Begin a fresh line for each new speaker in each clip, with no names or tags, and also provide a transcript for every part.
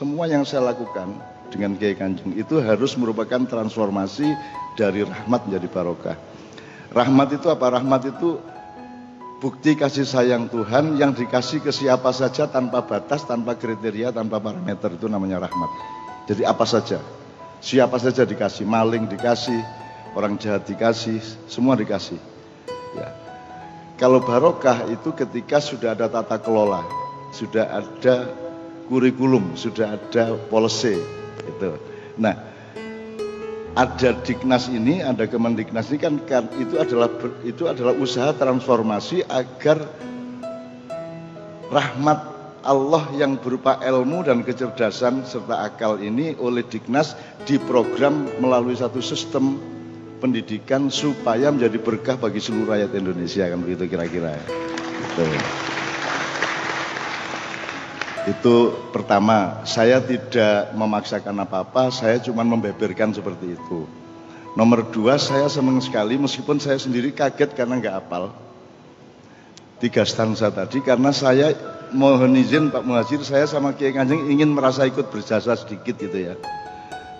semua yang saya lakukan dengan Kiai Kanjeng itu harus merupakan transformasi dari rahmat menjadi barokah. Rahmat itu apa? Rahmat itu bukti kasih sayang Tuhan yang dikasih ke siapa saja tanpa batas, tanpa kriteria, tanpa parameter itu namanya rahmat. Jadi apa saja, siapa saja dikasih, maling dikasih, orang jahat dikasih, semua dikasih. Ya. Kalau barokah itu ketika sudah ada tata kelola, sudah ada kurikulum, sudah ada policy itu. Nah, ada Diknas ini, ada Kemendiknas ini kan, kan itu adalah itu adalah usaha transformasi agar rahmat Allah yang berupa ilmu dan kecerdasan serta akal ini oleh Diknas diprogram melalui satu sistem pendidikan supaya menjadi berkah bagi seluruh rakyat Indonesia kan begitu kira-kira. Gitu. Itu pertama, saya tidak memaksakan apa-apa, saya cuma membeberkan seperti itu. Nomor dua, saya senang sekali meskipun saya sendiri kaget karena nggak apal. Tiga stansa tadi karena saya mohon izin Pak Muhajir, saya sama Kiai Kanjeng ingin merasa ikut berjasa sedikit gitu ya.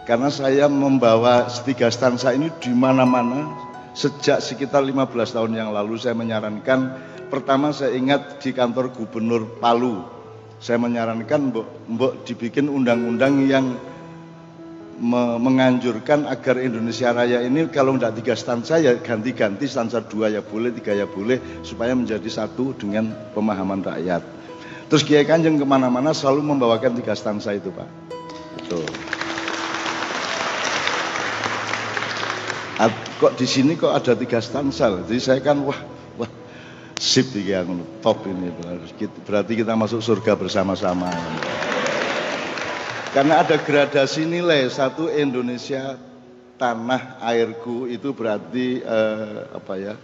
Karena saya membawa tiga stansa ini di mana-mana sejak sekitar 15 tahun yang lalu saya menyarankan pertama saya ingat di kantor gubernur Palu saya menyarankan mbok, mbok dibikin undang-undang yang me menganjurkan agar Indonesia Raya ini kalau tidak tiga stansa ya ganti-ganti stansa dua ya boleh tiga ya boleh supaya menjadi satu dengan pemahaman rakyat. Terus Kiai Kanjeng ke mana-mana selalu membawakan tiga stansa itu Pak. Itu. Kok di sini kok ada tiga stansa? Jadi saya kan wah sip yang top ini berarti kita masuk surga bersama-sama. Karena ada gradasi nilai satu Indonesia tanah airku itu berarti eh, apa ya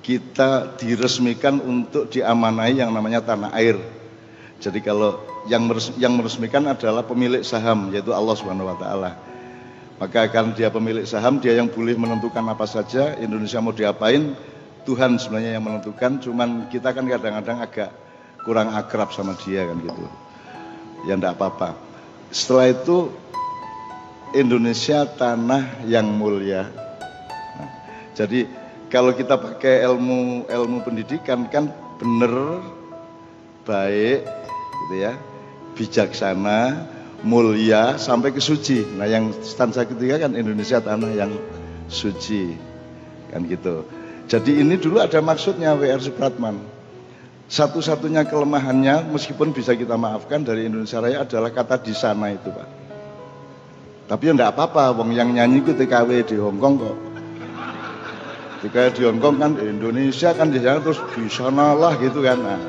kita diresmikan untuk diamanai yang namanya tanah air. Jadi kalau yang yang meresmikan adalah pemilik saham yaitu Allah Subhanahu wa taala. Maka akan dia pemilik saham dia yang boleh menentukan apa saja Indonesia mau diapain Tuhan sebenarnya yang menentukan, cuman kita kan kadang-kadang agak kurang akrab sama dia kan gitu. Ya enggak apa-apa. Setelah itu Indonesia tanah yang mulia. Nah, jadi kalau kita pakai ilmu ilmu pendidikan kan benar baik gitu ya, bijaksana, mulia sampai ke suci. Nah, yang stansa ketiga kan Indonesia tanah yang suci. Kan gitu. Jadi ini dulu ada maksudnya WR Supratman. Satu-satunya kelemahannya meskipun bisa kita maafkan dari Indonesia Raya adalah kata di sana itu Pak. Tapi ya enggak apa-apa, wong yang nyanyi itu TKW di Hongkong kok. TKW di Hongkong kan Indonesia kan di sana terus di sana lah gitu kan. Nah.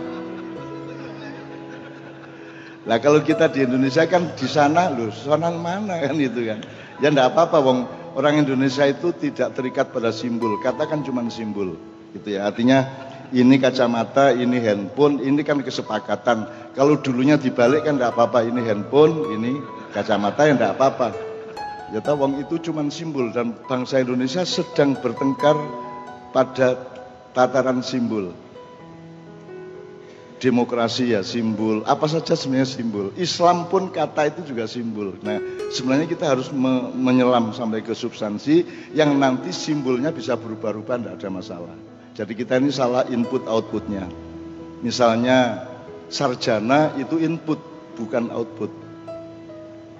Lah kalau kita di Indonesia kan di sana loh, sana mana kan itu kan. Ya enggak apa-apa wong orang Indonesia itu tidak terikat pada simbol, katakan cuma simbol, gitu ya. Artinya ini kacamata, ini handphone, ini kan kesepakatan. Kalau dulunya dibalik kan tidak apa-apa, ini handphone, ini kacamata yang tidak apa-apa. Ya tahu wong itu cuma simbol dan bangsa Indonesia sedang bertengkar pada tataran simbol demokrasi ya simbol, apa saja sebenarnya simbol. Islam pun kata itu juga simbol. Nah, sebenarnya kita harus me menyelam sampai ke substansi yang nanti simbolnya bisa berubah-ubah, tidak ada masalah. Jadi kita ini salah input outputnya. Misalnya sarjana itu input, bukan output.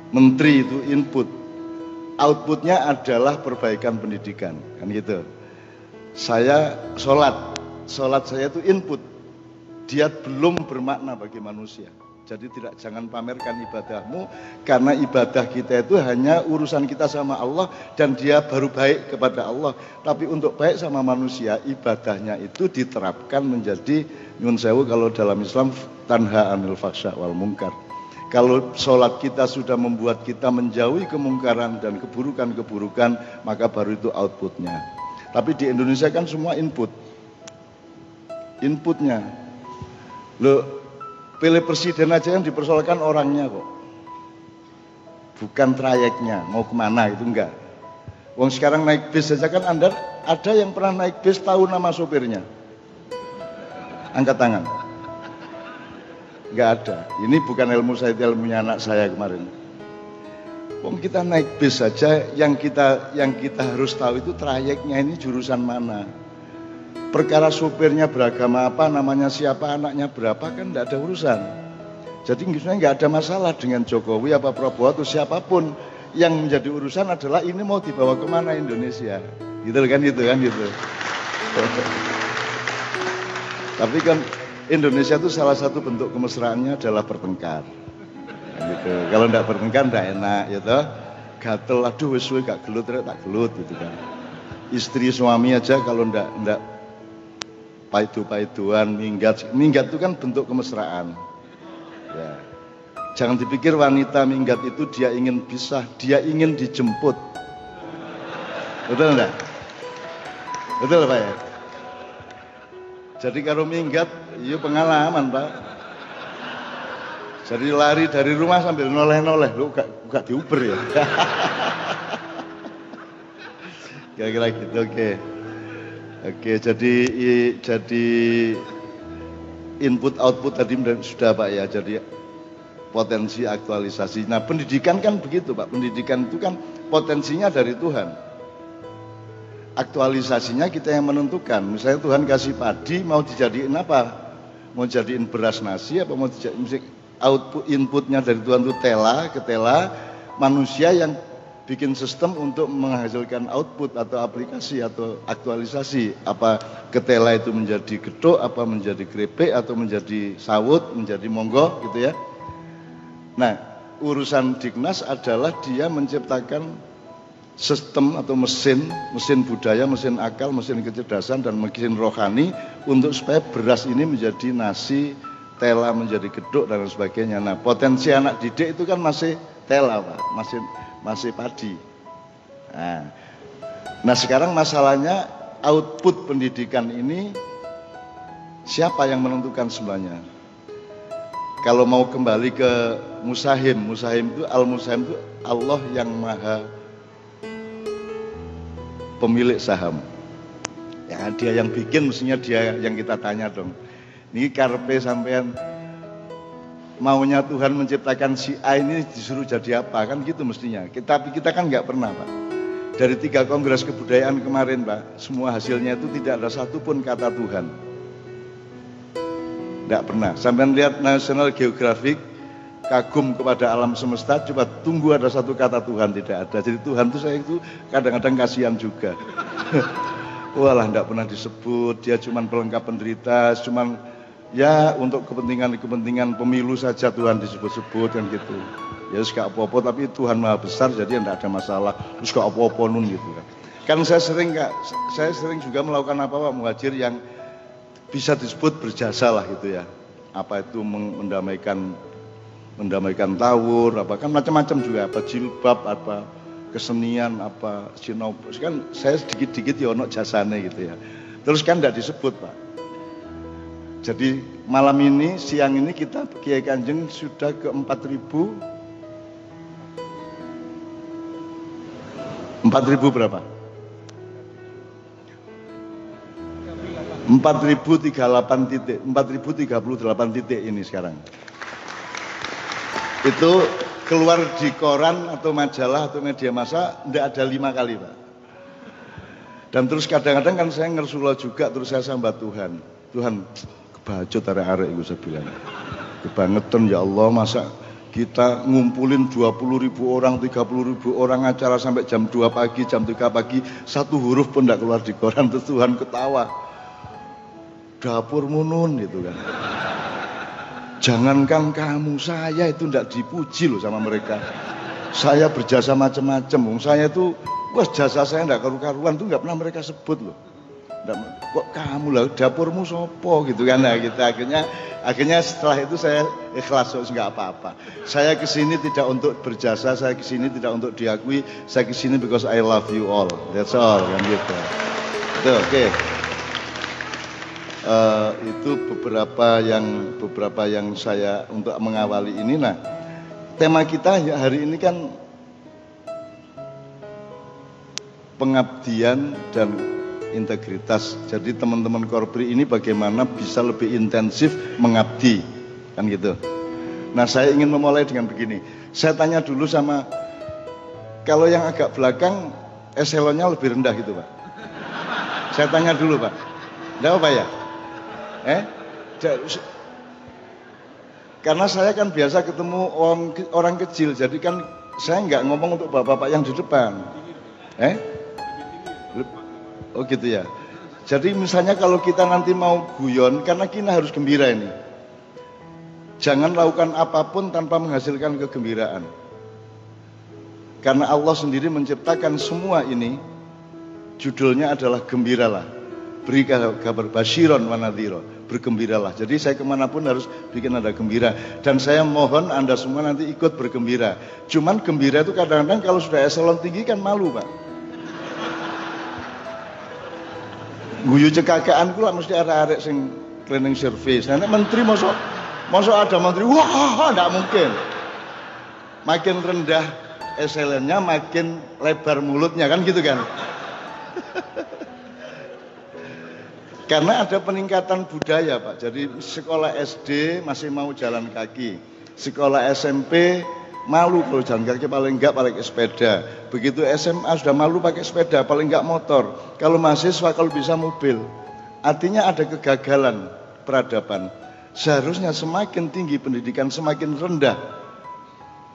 Menteri itu input. Outputnya adalah perbaikan pendidikan, kan gitu. Saya sholat, sholat saya itu input, dia belum bermakna bagi manusia. Jadi tidak jangan pamerkan ibadahmu karena ibadah kita itu hanya urusan kita sama Allah dan dia baru baik kepada Allah. Tapi untuk baik sama manusia ibadahnya itu diterapkan menjadi nyun sewu kalau dalam Islam tanha anil faksha wal mungkar. Kalau sholat kita sudah membuat kita menjauhi kemungkaran dan keburukan-keburukan, maka baru itu outputnya. Tapi di Indonesia kan semua input. Inputnya, Lo pilih presiden aja yang dipersoalkan orangnya kok. Bukan trayeknya, mau ke mana itu enggak. Wong sekarang naik bis saja kan Anda ada yang pernah naik bis tahu nama sopirnya. Angkat tangan. nggak ada. Ini bukan ilmu saya, ilmunya anak saya kemarin. Wong kita naik bis saja, yang kita yang kita harus tahu itu trayeknya ini jurusan mana. Perkara supirnya beragama apa, namanya siapa, anaknya berapa kan tidak ada urusan. Jadi sebenarnya nggak ada masalah dengan Jokowi apa Prabowo atau siapa pun. Yang menjadi urusan adalah ini mau dibawa ke mana Indonesia. Gitu kan, gitu kan, gitu. Tapi kan Indonesia itu salah satu bentuk kemesraannya adalah bertengkar gitu. Kalau ndak bertengkar ndak enak gitu. Gatel aduh wis gak gelut tak gelut gitu kan. Istri suami aja kalau ndak ndak paidu-paiduan, minggat. Minggat itu kan bentuk kemesraan. Ya. Jangan dipikir wanita minggat itu dia ingin pisah, dia ingin dijemput. Betul enggak? Betul Pak ya? Jadi kalau minggat, iya pengalaman Pak. Jadi lari dari rumah sambil noleh-noleh, lu gak, gak diuber ya. Kira-kira gitu, oke. Okay. Oke, jadi jadi input output tadi sudah Pak ya. Jadi potensi aktualisasi. Nah, pendidikan kan begitu Pak. Pendidikan itu kan potensinya dari Tuhan. Aktualisasinya kita yang menentukan. Misalnya Tuhan kasih padi mau dijadiin apa? Mau jadiin beras nasi apa mau dijadiin output inputnya dari Tuhan itu tela ke tela manusia yang bikin sistem untuk menghasilkan output atau aplikasi atau aktualisasi apa ketela itu menjadi gedok apa menjadi krepek atau menjadi sawut menjadi monggo gitu ya nah urusan Dignas adalah dia menciptakan sistem atau mesin mesin budaya mesin akal mesin kecerdasan dan mesin rohani untuk supaya beras ini menjadi nasi tela menjadi geduk dan sebagainya. Nah, potensi anak didik itu kan masih tela, Pak, masih masih padi. Nah, nah sekarang masalahnya output pendidikan ini siapa yang menentukan semuanya? Kalau mau kembali ke Musahim, Musahim itu Al-Musahim itu Allah yang maha pemilik saham. Ya, dia yang bikin mestinya dia yang kita tanya dong. Ini karpe sampean maunya Tuhan menciptakan si A ini disuruh jadi apa kan gitu mestinya. Tapi kita kan nggak pernah pak. Dari tiga kongres kebudayaan kemarin pak, semua hasilnya itu tidak ada satupun kata Tuhan. Tidak pernah. Sampai lihat National Geographic kagum kepada alam semesta, coba tunggu ada satu kata Tuhan tidak ada. Jadi Tuhan itu saya itu kadang-kadang kasihan juga. Walah, tidak pernah disebut. Dia cuma pelengkap penderita, cuma ya untuk kepentingan-kepentingan pemilu saja Tuhan disebut-sebut kan gitu. Ya gak apa-apa tapi Tuhan Maha Besar jadi tidak ada masalah. Terus gak apa-apa nun gitu kan. Kan saya sering gak, saya sering juga melakukan apa Pak Muhajir yang bisa disebut berjasa lah gitu ya. Apa itu mendamaikan mendamaikan tawur, apa kan macam-macam juga apa jilbab, apa kesenian, apa sinop. Kan saya sedikit-sedikit ya ono jasane gitu ya. Terus kan tidak disebut Pak jadi malam ini, siang ini kita Kiai Kanjeng sudah ke 4000 4000 berapa? 4038 titik, 4038 titik ini sekarang. Itu keluar di koran atau majalah atau media massa tidak ada lima kali Pak. Dan terus kadang-kadang kan saya ngersulah juga terus saya sambat Tuhan. Tuhan Bacot arek-arek itu saya bilang. Kebangetan ya Allah masa kita ngumpulin 20 ribu orang, 30 ribu orang acara sampai jam 2 pagi, jam 3 pagi, satu huruf pun tidak keluar di koran, terus Tuhan ketawa. Dapur munun gitu kan. Jangankan kamu, saya itu tidak dipuji loh sama mereka. Saya berjasa macam-macam, saya itu, wah jasa saya tidak karu-karuan tuh nggak pernah mereka sebut loh kok kamu lah dapurmu sopo gitu kan? Nah kita akhirnya akhirnya setelah itu saya ikhlas nggak apa-apa. Saya ke sini tidak untuk berjasa saya ke sini tidak untuk diakui saya ke sini because I love you all. That's all kan gitu. Itu oke. Okay. uh, eh, itu beberapa yang beberapa yang saya untuk mengawali ini. Nah tema kita ya hari ini kan pengabdian dan integritas. Jadi teman-teman korpri ini bagaimana bisa lebih intensif mengabdi. Kan gitu. Nah, saya ingin memulai dengan begini. Saya tanya dulu sama kalau yang agak belakang eselonnya lebih rendah gitu, Pak. Saya tanya dulu, Pak. Enggak apa ya? Eh? Karena saya kan biasa ketemu orang, orang kecil, jadi kan saya nggak ngomong untuk bapak-bapak yang di depan. Eh? Oh gitu ya. Jadi misalnya kalau kita nanti mau guyon, karena kita harus gembira ini. Jangan lakukan apa pun tanpa menghasilkan kegembiraan. Karena Allah sendiri menciptakan semua ini, judulnya adalah gembiralah. Beri kabar basyiron wanadhiro, bergembiralah. Jadi saya ke mana pun harus bikin ada gembira. Dan saya mohon Anda semua nanti ikut bergembira. Cuman gembira itu kadang-kadang kalau sudah eselon tinggi kan malu Pak. Guyu cekakaan kula mesti arek-arek sing cleaning service. Nah, menteri masuk masuk ada menteri, wah, enggak mungkin. Makin rendah SLN-nya makin lebar mulutnya kan gitu kan. Karena ada peningkatan budaya Pak. Jadi sekolah SD masih mau jalan kaki. Sekolah SMP malu kalau jalan kaki paling enggak pakai sepeda. Begitu SMA sudah malu pakai sepeda, paling enggak motor. Kalau mahasiswa kalau bisa mobil. Artinya ada kegagalan peradaban. Seharusnya semakin tinggi pendidikan, semakin rendah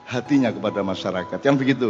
hatinya kepada masyarakat. Yang begitu.